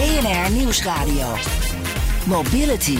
BNR Nieuwsradio. Mobility.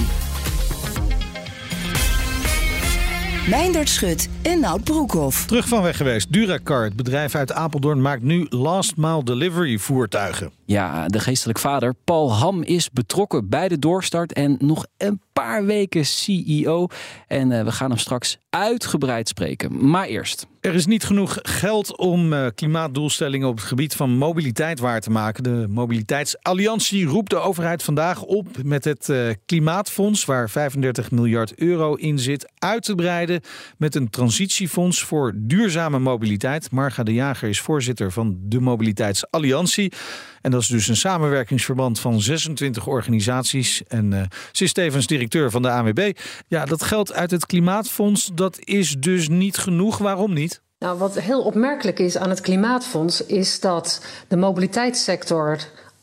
Meindert Schut en Nout Broekhoff. Terug van weg geweest. Duracar, het bedrijf uit Apeldoorn, maakt nu last mile delivery voertuigen. Ja, de geestelijk vader Paul Ham is betrokken bij de doorstart en nog een paar weken CEO. En uh, we gaan hem straks uitgebreid spreken. Maar eerst. Er is niet genoeg geld om uh, klimaatdoelstellingen op het gebied van mobiliteit waar te maken. De Mobiliteitsalliantie roept de overheid vandaag op met het uh, Klimaatfonds, waar 35 miljard euro in zit, uit te breiden met een transitiefonds voor duurzame mobiliteit. Marga de Jager is voorzitter van de Mobiliteitsalliantie. En dat is dus een samenwerkingsverband van 26 organisaties. En uh, ze is tevens directeur van de ANWB. Ja, dat geld uit het Klimaatfonds, dat is dus niet genoeg. Waarom niet? Nou, wat heel opmerkelijk is aan het Klimaatfonds, is dat de mobiliteitssector 18%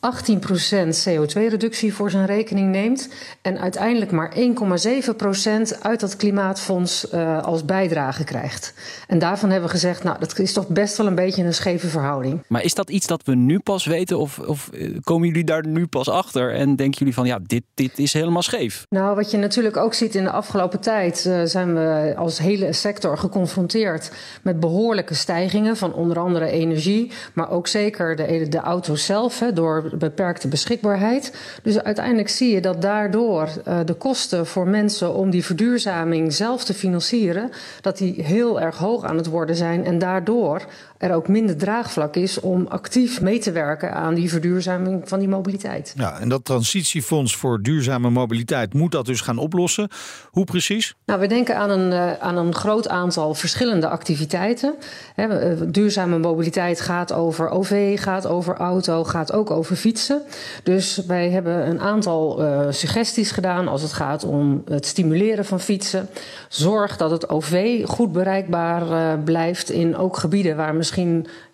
CO2-reductie voor zijn rekening neemt en uiteindelijk maar 1,7% uit dat klimaatfonds uh, als bijdrage krijgt. En daarvan hebben we gezegd, nou, dat is toch best wel een beetje een scheve verhouding. Maar is dat iets dat we nu pas weten of, of eh, komen jullie daar nu pas achter en denken jullie van, ja, dit, dit is helemaal scheef? Nou, wat je natuurlijk ook ziet in de afgelopen tijd, uh, zijn we als hele sector geconfronteerd met behoorlijke stijgingen van onder andere energie, maar ook zeker de, de auto's zelf, hè, door beperkte beschikbaarheid. Dus uiteindelijk zie je dat daardoor uh, de kosten voor mensen om die verduurzaming zelf te financieren, dat die heel erg hoog aan het worden zijn. En daardoor er ook minder draagvlak is om actief mee te werken aan die verduurzaming van die mobiliteit. Ja, en dat transitiefonds voor duurzame mobiliteit moet dat dus gaan oplossen. Hoe precies? Nou, we denken aan een, uh, aan een groot aantal verschillende activiteiten. He, duurzame mobiliteit gaat over OV, gaat over auto, gaat ook over fietsen. Dus wij hebben een aantal uh, suggesties gedaan als het gaat om het stimuleren van fietsen. Zorg dat het OV goed bereikbaar blijft in ook gebieden waar misschien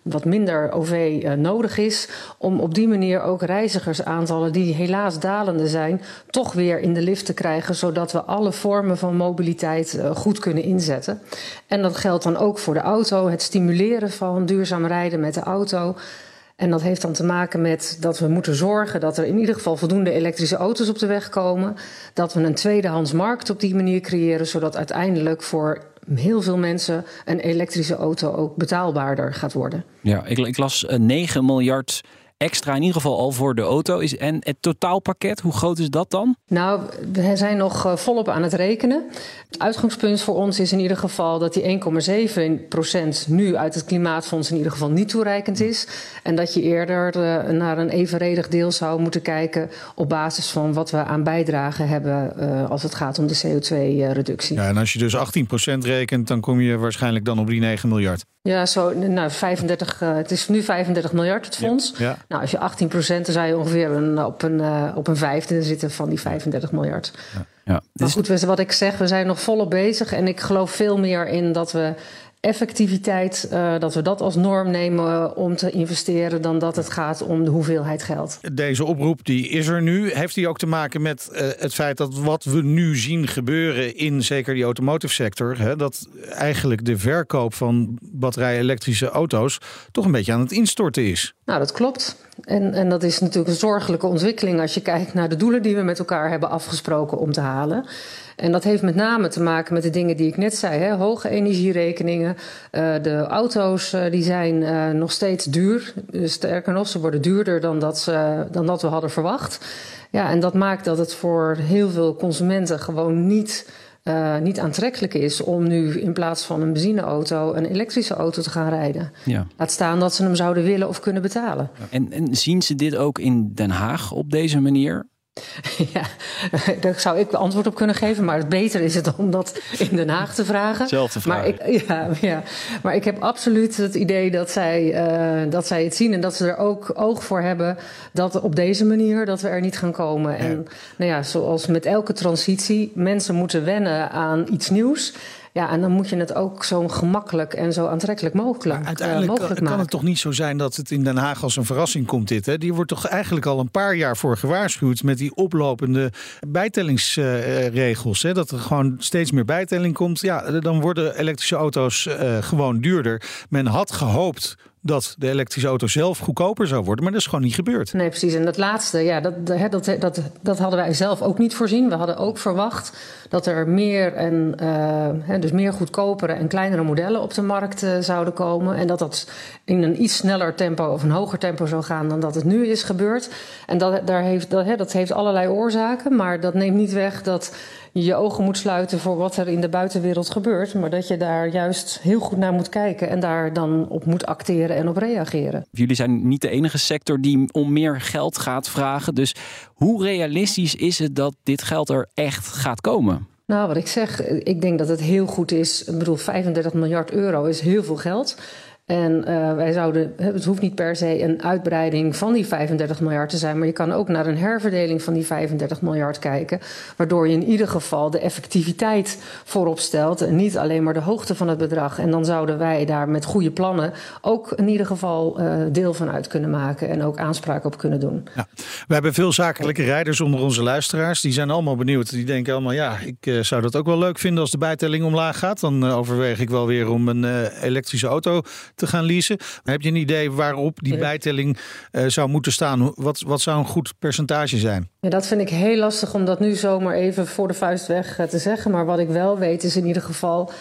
wat minder OV uh, nodig is. Om op die manier ook reizigersaantallen die helaas dalende zijn, toch weer in de lift te krijgen. Zodat we alle vormen van mobiliteit uh, goed kunnen inzetten. En dat geldt dan ook voor de auto. Het stimuleren van duurzaam rijden met de auto. En dat heeft dan te maken met dat we moeten zorgen dat er in ieder geval voldoende elektrische auto's op de weg komen. Dat we een tweedehands markt op die manier creëren, zodat uiteindelijk voor heel veel mensen een elektrische auto ook betaalbaarder gaat worden. Ja, ik, ik las 9 miljard extra in ieder geval al voor de auto. Is, en het totaalpakket, hoe groot is dat dan? Nou, we zijn nog volop aan het rekenen. Het uitgangspunt voor ons is in ieder geval dat die 1,7% nu uit het klimaatfonds in ieder geval niet toereikend is. En dat je eerder uh, naar een evenredig deel zou moeten kijken op basis van wat we aan bijdragen hebben uh, als het gaat om de CO2-reductie. Ja, en als je dus 18% rekent, dan kom je waarschijnlijk dan op die 9 miljard. Ja, zo, nou, 35, uh, het is nu 35 miljard het fonds. Ja, ja. Nou, als je 18 procent, dan zou je ongeveer een, op, een, uh, op een vijfde zitten van die 35 miljard. Ja. Ja. Maar goed, wat ik zeg, we zijn nog volop bezig. En ik geloof veel meer in dat we effectiviteit, uh, dat we dat als norm nemen om te investeren, dan dat het gaat om de hoeveelheid geld. Deze oproep die is er nu. Heeft die ook te maken met uh, het feit dat wat we nu zien gebeuren in zeker die automotive sector, hè, dat eigenlijk de verkoop van batterij-elektrische auto's toch een beetje aan het instorten is? Nou, dat klopt. En, en dat is natuurlijk een zorgelijke ontwikkeling als je kijkt naar de doelen die we met elkaar hebben afgesproken om te halen. En dat heeft met name te maken met de dingen die ik net zei. Hè? Hoge energierekeningen. Uh, de auto's uh, die zijn uh, nog steeds duur. Sterker nog, ze worden duurder dan dat, ze, dan dat we hadden verwacht. Ja, en dat maakt dat het voor heel veel consumenten gewoon niet... Uh, niet aantrekkelijk is om nu in plaats van een benzineauto een elektrische auto te gaan rijden. Ja. Laat staan dat ze hem zouden willen of kunnen betalen. En, en zien ze dit ook in Den Haag op deze manier? Ja, daar zou ik antwoord op kunnen geven. Maar het beter is het om dat in Den Haag te vragen. Zelfde vraag. Maar ik, ja, ja, maar ik heb absoluut het idee dat zij, uh, dat zij het zien en dat ze er ook oog voor hebben dat op deze manier dat we er niet gaan komen. Ja. En nou ja, zoals met elke transitie, mensen moeten wennen aan iets nieuws. Ja, en dan moet je het ook zo gemakkelijk en zo aantrekkelijk mogelijk, maar uiteindelijk uh, mogelijk kan, maken. kan het toch niet zo zijn dat het in Den Haag als een verrassing komt dit. Hè? Die wordt toch eigenlijk al een paar jaar voor gewaarschuwd met die oplopende bijtellingsregels. Uh, dat er gewoon steeds meer bijtelling komt. Ja, dan worden elektrische auto's uh, gewoon duurder. Men had gehoopt dat de elektrische auto zelf goedkoper zou worden. Maar dat is gewoon niet gebeurd. Nee, precies. En dat laatste, ja, dat, dat, dat, dat hadden wij zelf ook niet voorzien. We hadden ook verwacht dat er meer en uh, dus meer goedkopere en kleinere modellen op de markt uh, zouden komen. En dat dat in een iets sneller tempo of een hoger tempo zou gaan dan dat het nu is gebeurd. En dat, daar heeft, dat, dat heeft allerlei oorzaken. Maar dat neemt niet weg dat je ogen moet sluiten voor wat er in de buitenwereld gebeurt. Maar dat je daar juist heel goed naar moet kijken en daar dan op moet acteren en op reageren. Jullie zijn niet de enige sector die om meer geld gaat vragen. Dus hoe realistisch is het dat dit geld er echt gaat komen? Nou, wat ik zeg, ik denk dat het heel goed is. Ik bedoel, 35 miljard euro is heel veel geld. En uh, wij zouden, het hoeft niet per se een uitbreiding van die 35 miljard te zijn, maar je kan ook naar een herverdeling van die 35 miljard kijken, waardoor je in ieder geval de effectiviteit voorop stelt en niet alleen maar de hoogte van het bedrag. En dan zouden wij daar met goede plannen ook in ieder geval uh, deel van uit kunnen maken en ook aanspraak op kunnen doen. Ja. We hebben veel zakelijke rijders onder onze luisteraars. Die zijn allemaal benieuwd. Die denken allemaal, ja, ik uh, zou dat ook wel leuk vinden als de bijtelling omlaag gaat. Dan overweeg ik wel weer om een elektrische auto te gaan leasen. Heb je een idee waarop die bijtelling uh, zou moeten staan? Wat, wat zou een goed percentage zijn? Ja, dat vind ik heel lastig om dat nu zomaar even voor de vuist weg te zeggen. Maar wat ik wel weet is in ieder geval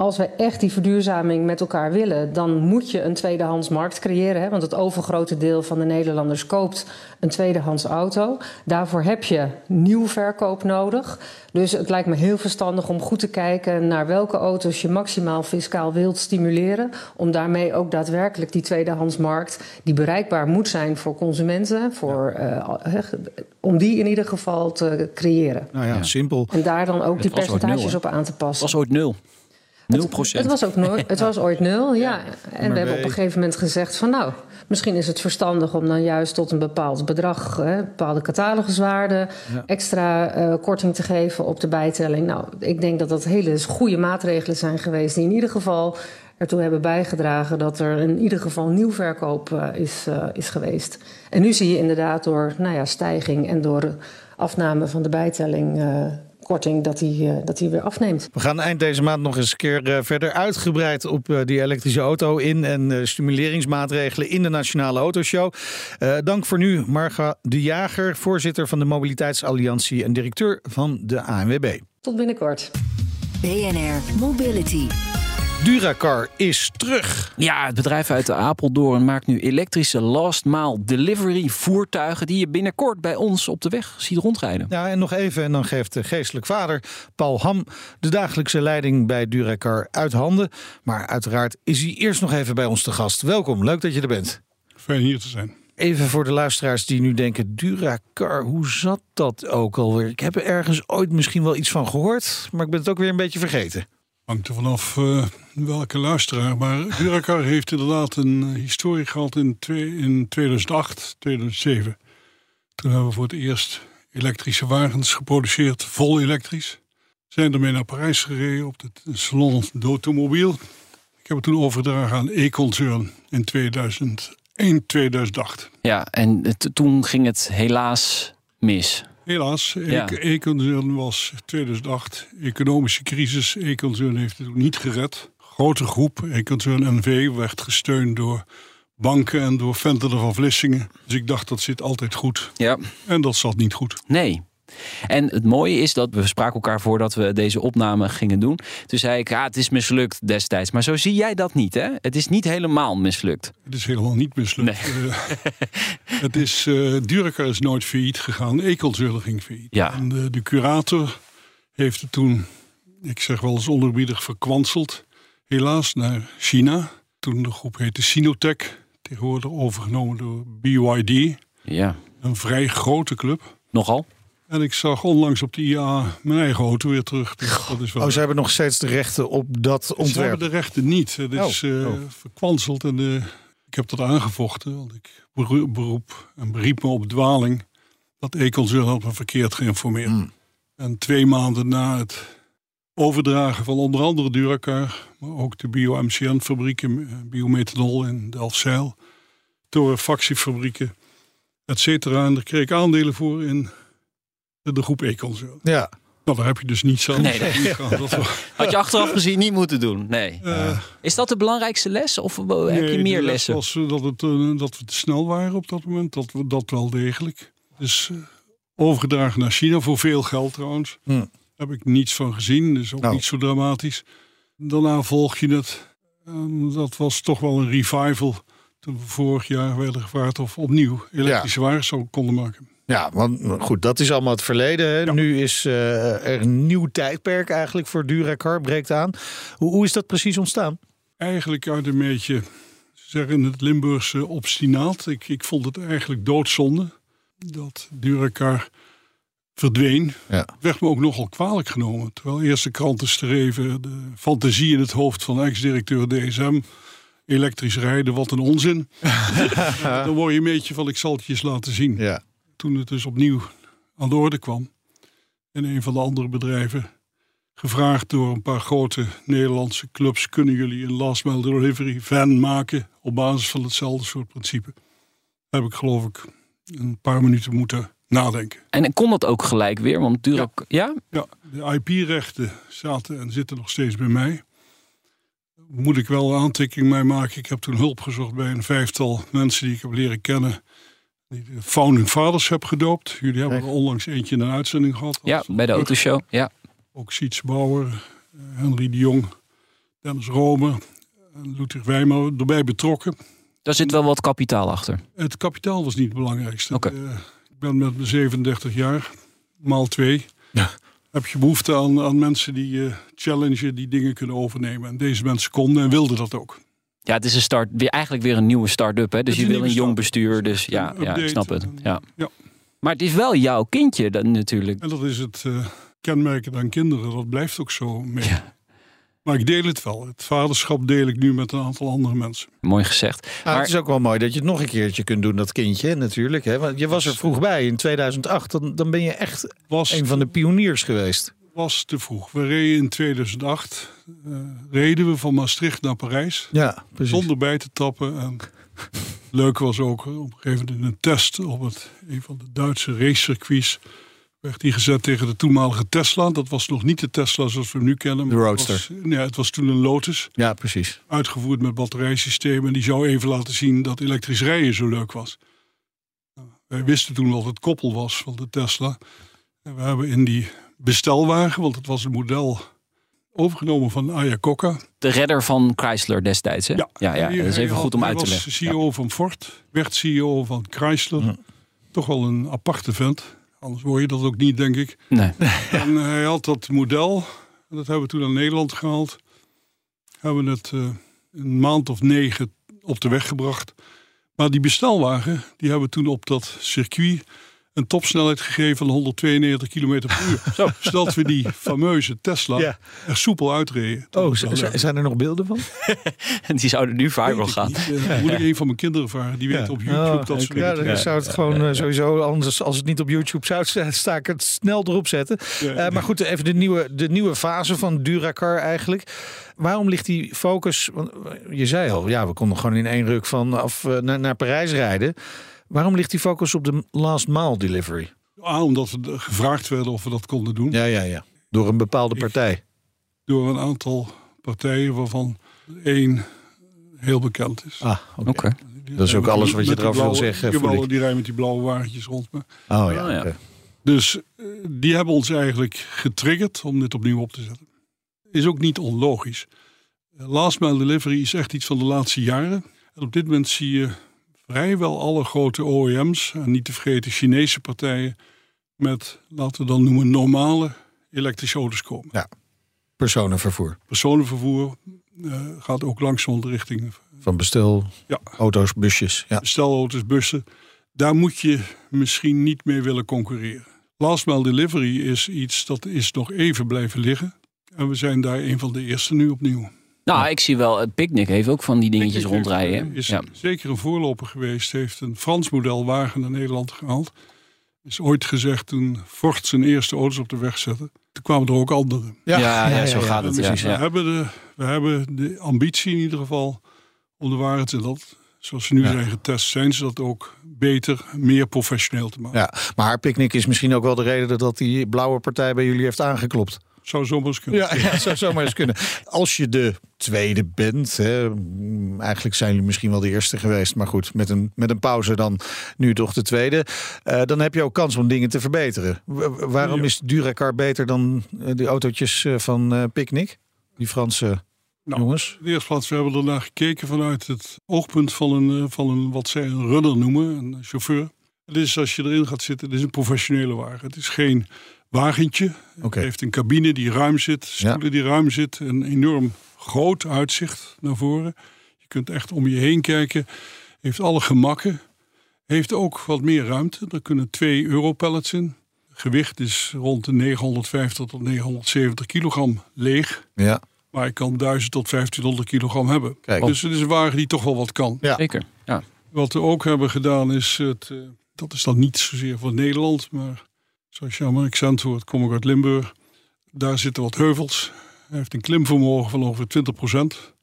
als we echt die verduurzaming met elkaar willen, dan moet je een tweedehands markt creëren. Hè? Want het overgrote deel van de Nederlanders koopt een tweedehands auto. Daarvoor heb je nieuw verkoop nodig. Dus het lijkt me heel verstandig om goed te kijken naar welke auto's je maximaal fiscaal wilt stimuleren. Om daarmee ook daadwerkelijk die tweedehandsmarkt, die bereikbaar moet zijn voor consumenten, voor, uh, om die in ieder geval te creëren. Nou ja, ja. simpel. En daar dan ook die percentages op aan te passen. Het was ooit nul. 0 Het, het, was ook nooit, het was ooit nul, ja. ja. En we hebben op een gegeven moment gezegd van nou, misschien is het verstandig om dan juist tot een bepaald bedrag, hè, bepaalde cataloguswaarde, ja. extra uh, korting te geven op de bijtelling. Nou, ik denk dat dat hele goede maatregelen zijn geweest die in ieder geval ertoe hebben bijgedragen dat er in ieder geval nieuw verkoop uh, is, uh, is geweest. En nu zie je inderdaad door nou ja, stijging en door afname van de bijtelling korting dat die, uh, dat die weer afneemt. We gaan eind deze maand nog eens een keer uh, verder uitgebreid op uh, die elektrische auto in en stimuleringsmaatregelen in de Nationale Autoshow. dank voor nu, Marga de Jager, voorzitter van de Mobiliteitsalliantie en directeur van de ANWB. Tot binnenkort. BNR Mobility. Duracar is terug. Ja, het bedrijf uit Apeldoorn maakt nu elektrische last mile delivery voertuigen die je binnenkort bij ons op de weg ziet rondrijden. Ja, en nog even en dan geeft de geestelijk vader Paul Ham de dagelijkse leiding bij Duracar uit handen. Maar uiteraard is hij eerst nog even bij ons te gast. Welkom, leuk dat je er bent. Fijn hier te zijn. Even voor de luisteraars die nu denken, Duracar, hoe zat dat ook alweer? Ik heb er ergens ooit misschien wel iets van gehoord, maar ik ben het ook weer een beetje vergeten. Hangt er vanaf uh, welke luisteraar. Maar Duracar heeft inderdaad een uh, historie gehad in, in 2008, 2007. Toen hebben we voor het eerst elektrische wagens geproduceerd, vol elektrisch. Zijn ermee naar Parijs gereden op het Salon d'Automobile. Ik heb het toen overgedragen aan E-Concern in 2001, 2008. Ja, en toen ging het helaas mis. Helaas, ja. Was 2008, economische crisis. E-Concern heeft het niet gered. Grote groep, E-Concern NV, werd gesteund door banken en door Ventelen van Vlissingen. Dus ik dacht, dat zit altijd goed. Ja. En dat zat niet goed. Nee. En het mooie is dat we spraken elkaar voordat we deze opname gingen doen. Toen zei ik, ja, het is mislukt destijds. Maar zo zie jij dat niet, hè? Het is niet helemaal mislukt. Het is helemaal niet mislukt. Nee. Uh, het is, uh, is nooit failliet gegaan. Ecolzeulen ging failliet. Ja. En de, de, curator heeft het toen, ik zeg wel eens onderbiedig, verkwanseld. Helaas naar China. Toen de groep heette Sinotech. Tegenwoordig overgenomen door BYD. Ja. Een vrij grote club. Nogal. En ik zag onlangs op de IA mijn eigen auto weer terug. Dus dat is wel... Oh, ze hebben nog steeds de rechten op dat Ze ontwerp. hebben de rechten niet. Het is Oh, eh, oh. verkwanseld en eh, ik heb dat aangevochten. Want ik beroep, en beriep me op dwaling dat Econsult had me verkeerd geïnformeerd. Hmm. En twee maanden na het overdragen van onder andere Duracar, maar ook de bio-MCN-fabrieken, eh, biomethanol in Delfzijl, torrefactiefabrieken, et cetera. En daar kreeg ik aandelen voor in de groep Econsult. Ja. Nou, daar heb je dus niet zelf. Nee, nee. Dat Had je achteraf gezien niet moeten doen. Nee. eh, Is dat de belangrijkste les? Of heb je meer de les lessen? was eh, dat, het, eh, dat we te snel waren op dat moment. Dat, we, dat wel degelijk. Dus eh, overgedragen naar China voor veel geld trouwens. Hm. Heb ik niets van gezien. Dus ook Nou. niet zo dramatisch. Daarna volg je het. En dat was toch wel een revival. Toen we vorig jaar werden gevraagd of opnieuw elektrische wagens zou konden maken. Ja, want goed, dat is allemaal het verleden. Hè? Nu is eh, er een nieuw tijdperk eigenlijk voor Duracar, breekt aan. Hoe, hoe is dat precies ontstaan? Eigenlijk uit een beetje, ze zeggen in het Limburgse obstinaat. Ik, ik vond het eigenlijk doodzonde dat Duracar verdween. Ja. Werd me ook nogal kwalijk genomen. Terwijl eerst de kranten streven, de fantasie in het hoofd van ex-directeur DSM. Elektrisch rijden, wat een onzin. Dan word je een beetje van, ik zal het je eens laten zien. Ja. Toen het dus opnieuw aan de orde kwam. In een van de andere bedrijven. Gevraagd door een paar grote Nederlandse clubs. Kunnen jullie een last mile delivery van maken. Op basis van hetzelfde soort principe. Heb ik geloof ik een paar minuten moeten nadenken. En kon dat ook gelijk weer? Want Durac... Ja? Ja, de IP-rechten zaten en zitten nog steeds bij mij. Moet ik wel een aantekening bij maken. Ik heb toen hulp gezocht bij een vijftal mensen die ik heb leren kennen. Die de Founding Fathers heb gedoopt. Jullie hebben er onlangs eentje in een uitzending gehad. Ja, bij de autoshow. Ja. Ook Siets Bauer, eh, Henry de Jong, Dennis Romer en Ludwig Wijmer erbij betrokken. Daar zit wel wat kapitaal achter. Het kapitaal was niet het belangrijkste. Oké. Eh, ik ben met mijn 37 jaar, maal twee. Ja. Heb je behoefte aan, aan mensen die eh challengen, die dingen kunnen overnemen. En deze mensen konden en wilden dat ook. Ja, het is een start, weer, eigenlijk weer een nieuwe start-up. Hè? Dus je wil een jong bestuur. Dus ja, ja ik snap het. Ja. ja. Maar het is wel jouw kindje dan natuurlijk. En dat is het eh, kenmerken aan kinderen. Dat blijft ook zo mee. Ja. Maar ik deel het wel. Het vaderschap deel ik nu met een aantal andere mensen. Mooi gezegd. Maar- het is ook wel mooi dat je het nog een keertje kunt doen, dat kindje natuurlijk. Hè? Want je was er vroeg bij in 2008. Dan, dan ben je echt Was een van de pioniers geweest. Was te vroeg. We reden in 2008, eh, reden we van Maastricht naar Parijs. Ja, precies. Zonder bij te tappen. En leuk was ook eh, op een gegeven moment in een test op het, een van de Duitse racecircuits. Werd die gezet tegen de toenmalige Tesla. Dat was nog niet de Tesla zoals we hem nu kennen. De Roadster. Het was, nee, het was toen een Lotus. Ja, precies. Uitgevoerd met batterijsystemen. En die zou even laten zien dat elektrisch rijden zo leuk was. Nou, wij wisten toen wat het koppel was van de Tesla. En we hebben in die bestelwagen, want het was een model overgenomen van Ayacoca. De redder van Chrysler destijds. Hè? ja, ja, dat is even goed om hij uit te was leggen. CEO van Ford, werd CEO van Chrysler. Toch wel een aparte vent. Anders hoor je dat ook niet, denk ik. Nee. En hij had dat model, en dat hebben we toen naar Nederland gehaald. Hebben het eh, een maand of negen op de weg gebracht. Maar die bestelwagen, die hebben we toen op dat circuit een topsnelheid gegeven van 192 km per uur. Zodat we die fameuze Tesla Ja. er soepel uitreden. Oh, zijn er nog beelden van? En die zouden nu viral gaan. niet. Eh, moet ik een van mijn kinderen vragen. Die weet op YouTube Oh, dat soort ja, dingen. dan zou het gewoon eh, sowieso, anders als het niet op YouTube zou, sta- sta ik het snel erop zetten. Ja. Eh, maar goed, even de nieuwe, de nieuwe fase van Duracar eigenlijk. Waarom ligt die focus, want je zei al, ja, we konden gewoon in één ruk van af naar, naar Parijs rijden. Waarom ligt die focus op de last mile delivery? Ah, omdat we gevraagd werden of we dat konden doen. Ja, ja, ja. Door een bepaalde partij. Door een aantal partijen waarvan één heel bekend is. Ah, oké. Dat is ook alles wat je erover wil zeggen, Jawel, voel ik. die rijden met die blauwe wagentjes rond me. Oh ja, Oh, ja. Dus eh, die hebben ons eigenlijk getriggerd om dit opnieuw op te zetten. Is ook niet onlogisch. Last mile delivery is echt iets van de laatste jaren. En op dit moment zie je vrijwel alle grote OEM's, en niet te vergeten Chinese partijen, met, laten we dan noemen, normale elektrische auto's komen. Personenvervoer. Personenvervoer eh, gaat ook langzaam richting Van bestel, Ja. auto's, busjes. Ja. bestelauto's, bussen. Daar moet je misschien niet mee willen concurreren. Last mile delivery is iets dat is nog even blijven liggen. En we zijn daar een van de eerste nu opnieuw. Nou, ik zie wel, het Picnic heeft ook van die dingetjes Picnic rondrijden. hè? Is Ja. zeker een voorloper geweest. Heeft een Frans model wagen naar Nederland gehaald. Is ooit gezegd toen Ford zijn eerste auto's op de weg zette. Toen kwamen er ook anderen. Ja, ja, zo gaat het. Ja, we, hebben de, we hebben de ambitie in ieder geval om de wagens en dat, zoals ze nu Ja. zijn getest, zijn ze dat ook beter, meer professioneel te maken. Ja, maar haar picknick is misschien ook wel de reden dat die blauwe partij bij jullie heeft aangeklopt. Zou zomaar eens kunnen. Ja, ja zou zomaar eens kunnen. Als je de tweede bent, hè, mm, eigenlijk zijn jullie misschien wel de eerste geweest, maar goed, met een, met een pauze dan nu toch de tweede. Eh, dan heb je ook kans om dingen te verbeteren. W- waarom Ja. is Duracar beter dan eh, die autootjes eh, van eh Picnic? Die Franse Nou, jongens? In de eerste plaats, we hebben ernaar gekeken vanuit het oogpunt van een, van een wat zij een runner noemen, een chauffeur. Het is als je erin gaat zitten, het is een professionele wagen. Het is geen wagentje. Heeft een cabine die ruim zit, stoelen die ruim zit, een enorm groot uitzicht naar voren. Je kunt echt om je heen kijken. Heeft alle gemakken. Heeft ook wat meer ruimte. Er kunnen twee europallets in. Gewicht is rond de 950 tot 970 kilogram leeg. Ja, Maar ik kan 1000 tot 1500 kilogram hebben. Kijk. Dus het is een wagen die toch wel wat kan. Ja. Zeker. Ja. Wat we ook hebben gedaan is, het, eh, dat is dan niet zozeer voor Nederland, maar zoals je accent hoort, kom ik uit Limburg. Daar zitten wat heuvels. Hij heeft een klimvermogen van ongeveer 20%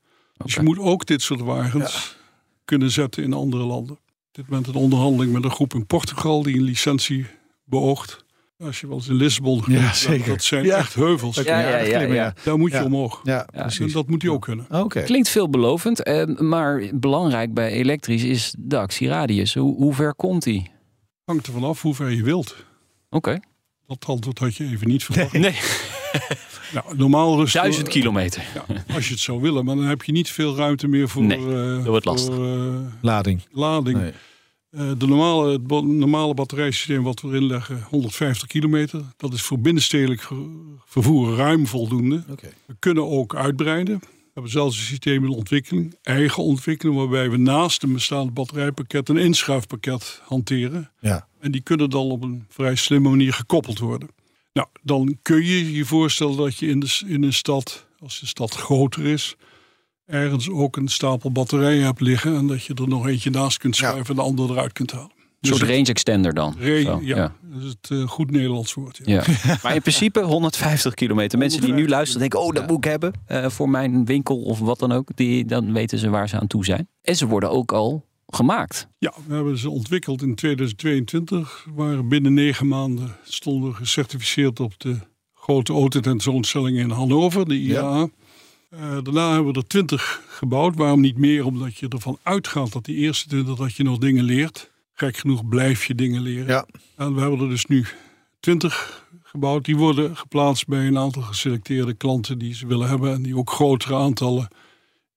Dus je moet ook dit soort wagens kunnen zetten in andere landen. Op dit moment een onderhandeling met een groep in Portugal die een licentie beoogt. Als je wel eens in Lissabon geweest bent, zeker. dat zijn Ja. echt heuvels. Ja, ja, ja, ja. ja. Daar moet je Ja. omhoog. Ja, En precies. dat moet hij ook kunnen. Oké. Klinkt veelbelovend, eh, maar belangrijk bij elektrisch is de actieradius. Hoe, hoe ver komt die? Hangt er vanaf hoe ver je wilt. Oké. Dat antwoord had je even niet verwacht. Nee, Nou, normaal rust duizend kilometer. Ja, als je het zou willen, maar dan heb je niet veel ruimte meer voor, Nee, eh, dat wordt lastig. voor, eh, Lading. lading. Nee. Eh, de normale, het normale batterijsysteem wat we erin leggen, 150 kilometer. Dat is voor binnenstedelijk vervoer ruim voldoende. Oké. We kunnen ook uitbreiden. We hebben zelfs een systeem in ontwikkeling, eigen ontwikkeling, waarbij we naast een bestaand batterijpakket een inschuifpakket hanteren. Ja. En die kunnen dan op een vrij slimme manier gekoppeld worden. Nou, dan kun je je voorstellen dat je in, de, in een stad, als de stad groter is, ergens ook een stapel batterijen hebt liggen. En dat je er nog eentje naast kunt Ja. schuiven en de andere eruit kunt halen. Een soort het- range extender dan. re- Zo, ja, ja. dat is het eh, goed Nederlands woord. Ja. Ja. Maar in principe 150 kilometer. Mensen die nu 150 luisteren denken, oh, dat moet ik hebben eh, voor mijn winkel of wat dan ook. Die, dan weten ze waar ze aan toe zijn. En ze worden ook al gemaakt. Ja, we hebben ze ontwikkeld in 2022. We waren binnen negen maanden stonden we gecertificeerd op de grote autotentoonstelling in Hannover, de IAA. Eh, daarna hebben we er twintig gebouwd. Waarom niet meer? Omdat je ervan uitgaat dat die eerste twintig dat je nog dingen leert. Gek genoeg blijf je dingen leren. Ja. En we hebben er dus nu twintig gebouwd. Die worden geplaatst bij een aantal geselecteerde klanten die ze willen hebben. En die ook grotere aantallen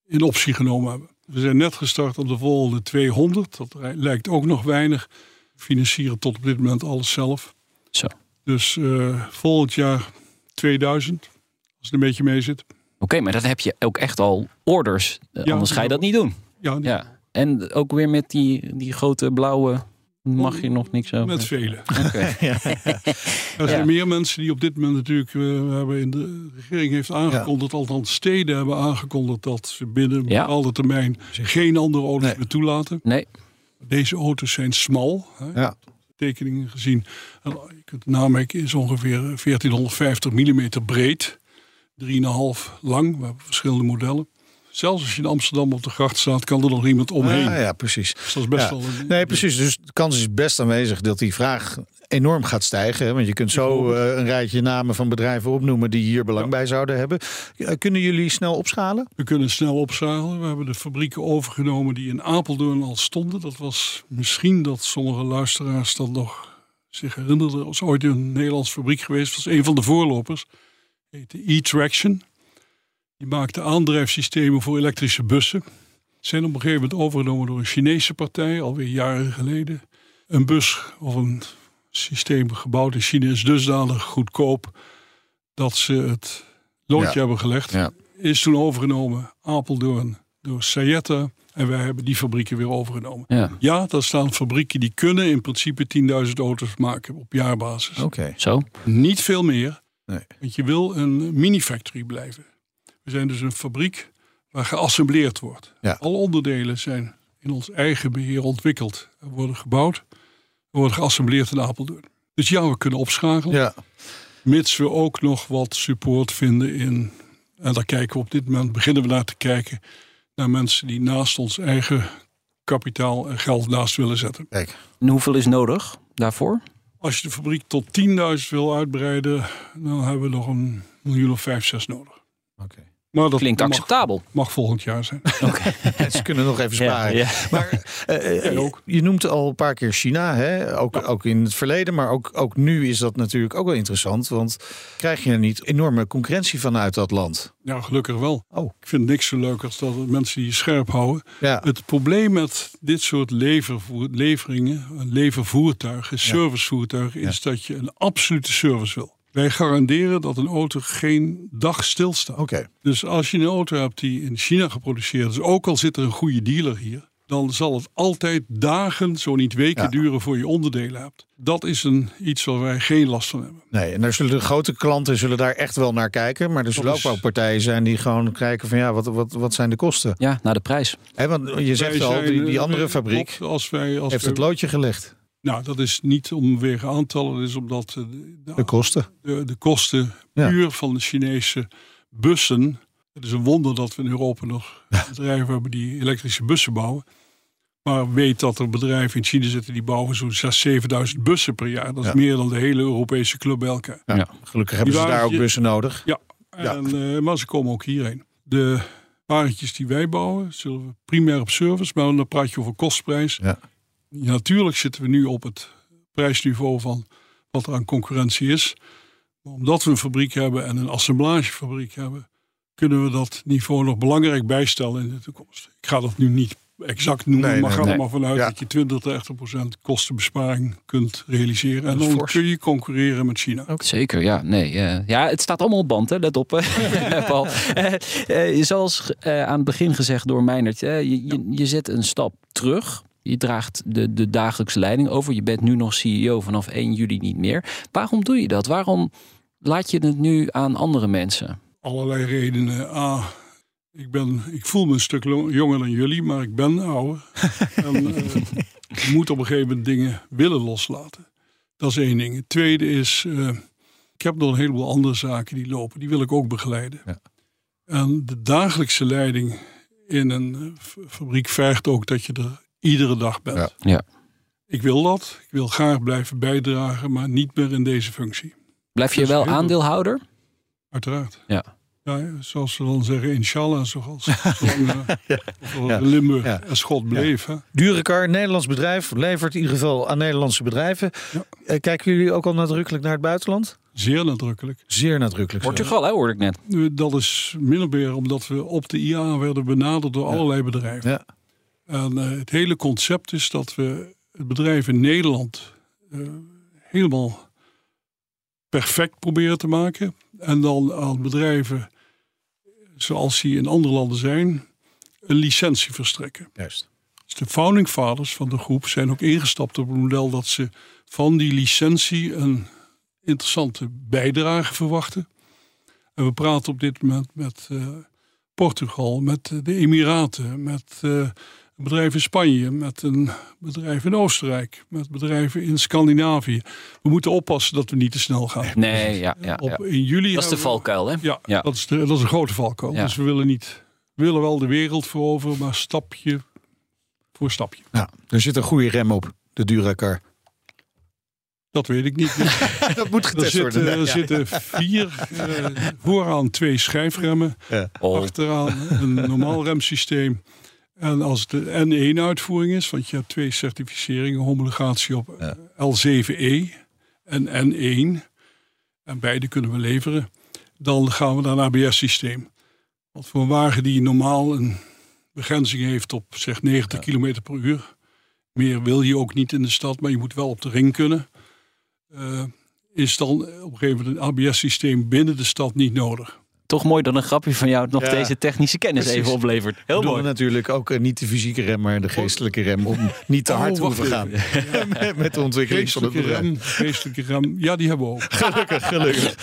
in optie genomen hebben. We zijn net gestart op de volgende 200. Dat lijkt ook nog weinig. We financieren tot op dit moment alles zelf. Zo. Dus eh, volgend jaar 2000. Als het een beetje mee zit. Oké, maar dan heb je ook echt al orders. Eh, Ja, anders ga je dat niet doen. Ja, Ja. En ook weer met die, die grote blauwe... Mag je nog niks over? met velen. Oké. Er zijn Ja. meer mensen die op dit moment natuurlijk. eh, we hebben in de, regering heeft aangekondigd, althans steden hebben aangekondigd dat ze binnen een Ja. bepaalde termijn geen andere auto's Nee. meer toelaten. Nee, Deze auto's zijn smal. Hè, Ja. Tekeningen gezien. En je kunt het namerken is ongeveer 1450 mm breed. 3,5 lang. We hebben verschillende modellen. Zelfs als je in Amsterdam op de gracht staat, kan er nog iemand omheen. Ja, ja, precies. Dus dat is best Ja. wel een, Nee, precies. Dus de kans is best aanwezig dat die vraag enorm gaat stijgen. hè? Want je kunt zo eh, een rijtje namen van bedrijven opnoemen die hier belang bij zouden hebben. Kunnen jullie snel opschalen? We kunnen snel opzalen. We hebben de fabrieken overgenomen die in Apeldoorn al stonden. Dat was misschien dat sommige luisteraars dat nog zich herinnerden. Er was ooit een Nederlands fabriek geweest. Dat was een van de voorlopers. Heette E-Traction. Die maakte aandrijfsystemen voor elektrische bussen. Zijn op een gegeven moment overgenomen door een Chinese partij, alweer jaren geleden. Een bus of een systeem gebouwd in China is dusdanig goedkoop dat ze het loodje Ja. hebben gelegd Ja. is toen overgenomen Apeldoorn door Sayetta. En wij hebben die fabrieken weer overgenomen. Ja, Ja, daar staan fabrieken die kunnen in principe 10.000 auto's maken op jaarbasis. Oké. zo. Niet veel meer. Nee. Want je wil een mini-factory blijven. We zijn dus een fabriek waar geassembleerd wordt. Ja. Alle onderdelen zijn in ons eigen beheer ontwikkeld. Er worden gebouwd, er worden geassembleerd in Apeldoorn. Dus ja, we kunnen opschakelen. Ja. Mits we ook nog wat support vinden in. En daar kijken we op dit moment, beginnen we naar te kijken. Naar mensen die naast ons eigen kapitaal en geld naast willen zetten. Kijk. En hoeveel is nodig daarvoor? Als je de fabriek tot 10.000 wil uitbreiden, dan hebben we nog een miljoen of vijf, zes nodig. Oké. Maar dat Klinkt mag, acceptabel. mag volgend jaar zijn. Ze kunnen nog even sparen. Ja, Maar eh, eh, ook. je noemt al een paar keer China, hè? Ook, ook in het verleden, maar ook, ook nu is dat natuurlijk ook wel interessant. Want krijg je er niet enorme concurrentie vanuit dat land? Ja, gelukkig wel. Oh. Ik vind niks zo leuk als dat mensen die je scherp houden. Ja, Het probleem met dit soort levervoer, leveringen, levervoertuigen, servicevoertuigen, is dat je een absolute service wil. Wij garanderen dat een auto geen dag stilstaat. oké. Dus als je een auto hebt die in China geproduceerd is, ook al zit er een goede dealer hier, dan zal het altijd dagen, zo niet weken Ja. duren voor je onderdelen hebt. Dat is een, iets waar wij geen last van hebben. Nee, en daar zullen de grote klanten zullen daar echt wel naar kijken. Maar er zullen ook wel partijen zijn die gewoon kijken van ja, wat, wat, wat zijn de kosten? Ja, naar de prijs. Hè, want je zegt Wij al, zijn, die, die eh, andere fabriek als wij, als heeft wij- het loodje gelegd. Nou, dat is niet om weer aantallen, dat is omdat eh, de, De kosten. de, de kosten Ja. puur van de Chinese bussen. Het is een wonder dat we in Europa nog bedrijven hebben die elektrische bussen bouwen. Maar weet dat er bedrijven in China zitten die bouwen zo'n 6.000, 7.000 bussen per jaar. Dat is Ja. meer dan de hele Europese club bij elkaar. Ja, Ja. Gelukkig hebben ze daar ook bussen nodig. Ja, Ja. En, eh, maar ze komen ook hierheen. De wagentjes die wij bouwen, zullen we primair op service, maar dan praat je over kostprijs. Ja. Natuurlijk zitten we nu op het prijsniveau van wat er aan concurrentie is. Maar omdat we een fabriek hebben en een assemblagefabriek hebben, kunnen we dat niveau nog belangrijk bijstellen in de toekomst. Ik ga dat nu niet exact noemen, Nee, maar nee, ga nee. er maar vanuit Ja. dat je 20 tot 30 procent kostenbesparing kunt realiseren. En dan fors. kun je concurreren met China. Zeker, ja. Nee, eh, ja, het staat allemaal op band, hè. let op. Paul. Eh, eh, zoals eh, aan het begin gezegd door Meinert, eh, je, je, je zet een stap terug. Je draagt de, de dagelijkse leiding over. Je bent nu nog CEO vanaf 1 juli niet meer. Waarom doe je dat? Waarom laat je het nu aan andere mensen? allerlei redenen. A, ik, ben, ik voel me een stuk jonger dan jullie, maar ik ben ouder. en eh, je moet op een gegeven moment dingen willen loslaten. Dat is één ding. Het tweede is, eh, ik heb nog een heleboel andere zaken die lopen. Die wil ik ook begeleiden. Ja. En de dagelijkse leiding in een eh, fabriek vergt ook dat je er iedere dag bent. Ja. Ja. Ik wil dat. Ik wil graag blijven bijdragen, maar niet meer in deze functie. Blijf je wel aandeelhouder? Uiteraard. Ja. Ja, zoals ze dan zeggen, inshallah, zoals, zolang eh, Ja. Limburg Ja. en Schot bleef. Hè? Durecar, Nederlands bedrijf, levert in ieder geval aan Nederlandse bedrijven. Ja. Eh, Kijken jullie ook al nadrukkelijk naar het buitenland? Zeer nadrukkelijk. Zeer nadrukkelijk. Portugal, hè, hoorde ik net. Dat is min of meer omdat we op de IA werden benaderd door allerlei bedrijven. Ja. En eh, het hele concept is dat we het bedrijf in Nederland eh, helemaal perfect proberen te maken. En dan aan bedrijven zoals die in andere landen zijn, een licentie verstrekken. Juist. Dus de founding fathers van de groep zijn ook ingestapt op het model dat ze van die licentie een interessante bijdrage verwachten. En we praten op dit moment met eh, Portugal, met de Emiraten, met bedrijf in Spanje, met een bedrijf in Oostenrijk, met bedrijven in Scandinavië. We moeten oppassen dat we niet te snel gaan. Nee, ja, ja, Op, ja. In juli Dat is de valkuil, hè? ja, Ja. Dat, is de, dat is een grote valkuil. Ja. Dus we willen niet, we willen wel de wereld veroveren, maar stapje voor stapje. Nou, er zit een goede rem op, de Duracar. Dat weet ik niet. Dat moet Er getest zitten, worden. er zitten vier, eh, vooraan twee schijfremmen, Oh, achteraan een normaal remsysteem. En als het de N1-uitvoering is, want je hebt twee certificeringen, homologatie op eh, L7E en N1, en beide kunnen we leveren, dan gaan we naar een ABS-systeem. Want voor een wagen die normaal een begrenzing heeft op zeg 90 km per uur, meer wil je ook niet in de stad, maar je moet wel op de ring kunnen, eh, is dan op een gegeven moment een ABS-systeem binnen de stad niet nodig. Toch mooi dat een grapje van jou nog Ja, deze technische kennis precies. even oplevert. Heel Bedoelde mooi. natuurlijk ook eh, niet de fysieke rem, maar de geestelijke rem. Om niet te Oh, hard te hoeven gaan met, met de ontwikkeling van het bedrijf. rem, geestelijke rem. Ja, die hebben we ook. Gelukkig, gelukkig.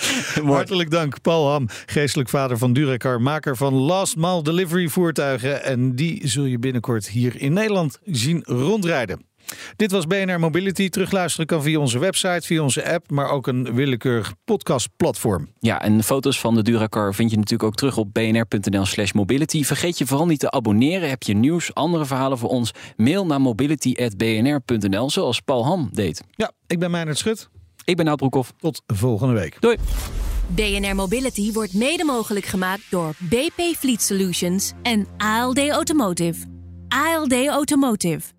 Hartelijk dank, Paul Ham, geestelijk vader van Duracar, maker van Last Mile Delivery voertuigen. En die zul je binnenkort hier in Nederland zien rondrijden. Dit was BNR Mobility. Terugluisteren kan via onze website, via onze app, maar ook een willekeurig podcastplatform. Ja, en foto's van de Duracar vind je natuurlijk ook terug op bnr.nl slash mobility. Vergeet je vooral niet te abonneren. Heb je nieuws, andere verhalen voor ons? Mail naar mobility.bnr.nl zoals Paul Ham deed. Ja, ik ben Meijnerd Schut. Ik ben Nout Broekhoff. Tot volgende week. Doei. BNR Mobility wordt mede mogelijk gemaakt door BP Fleet Solutions en ALD Automotive. ALD Automotive.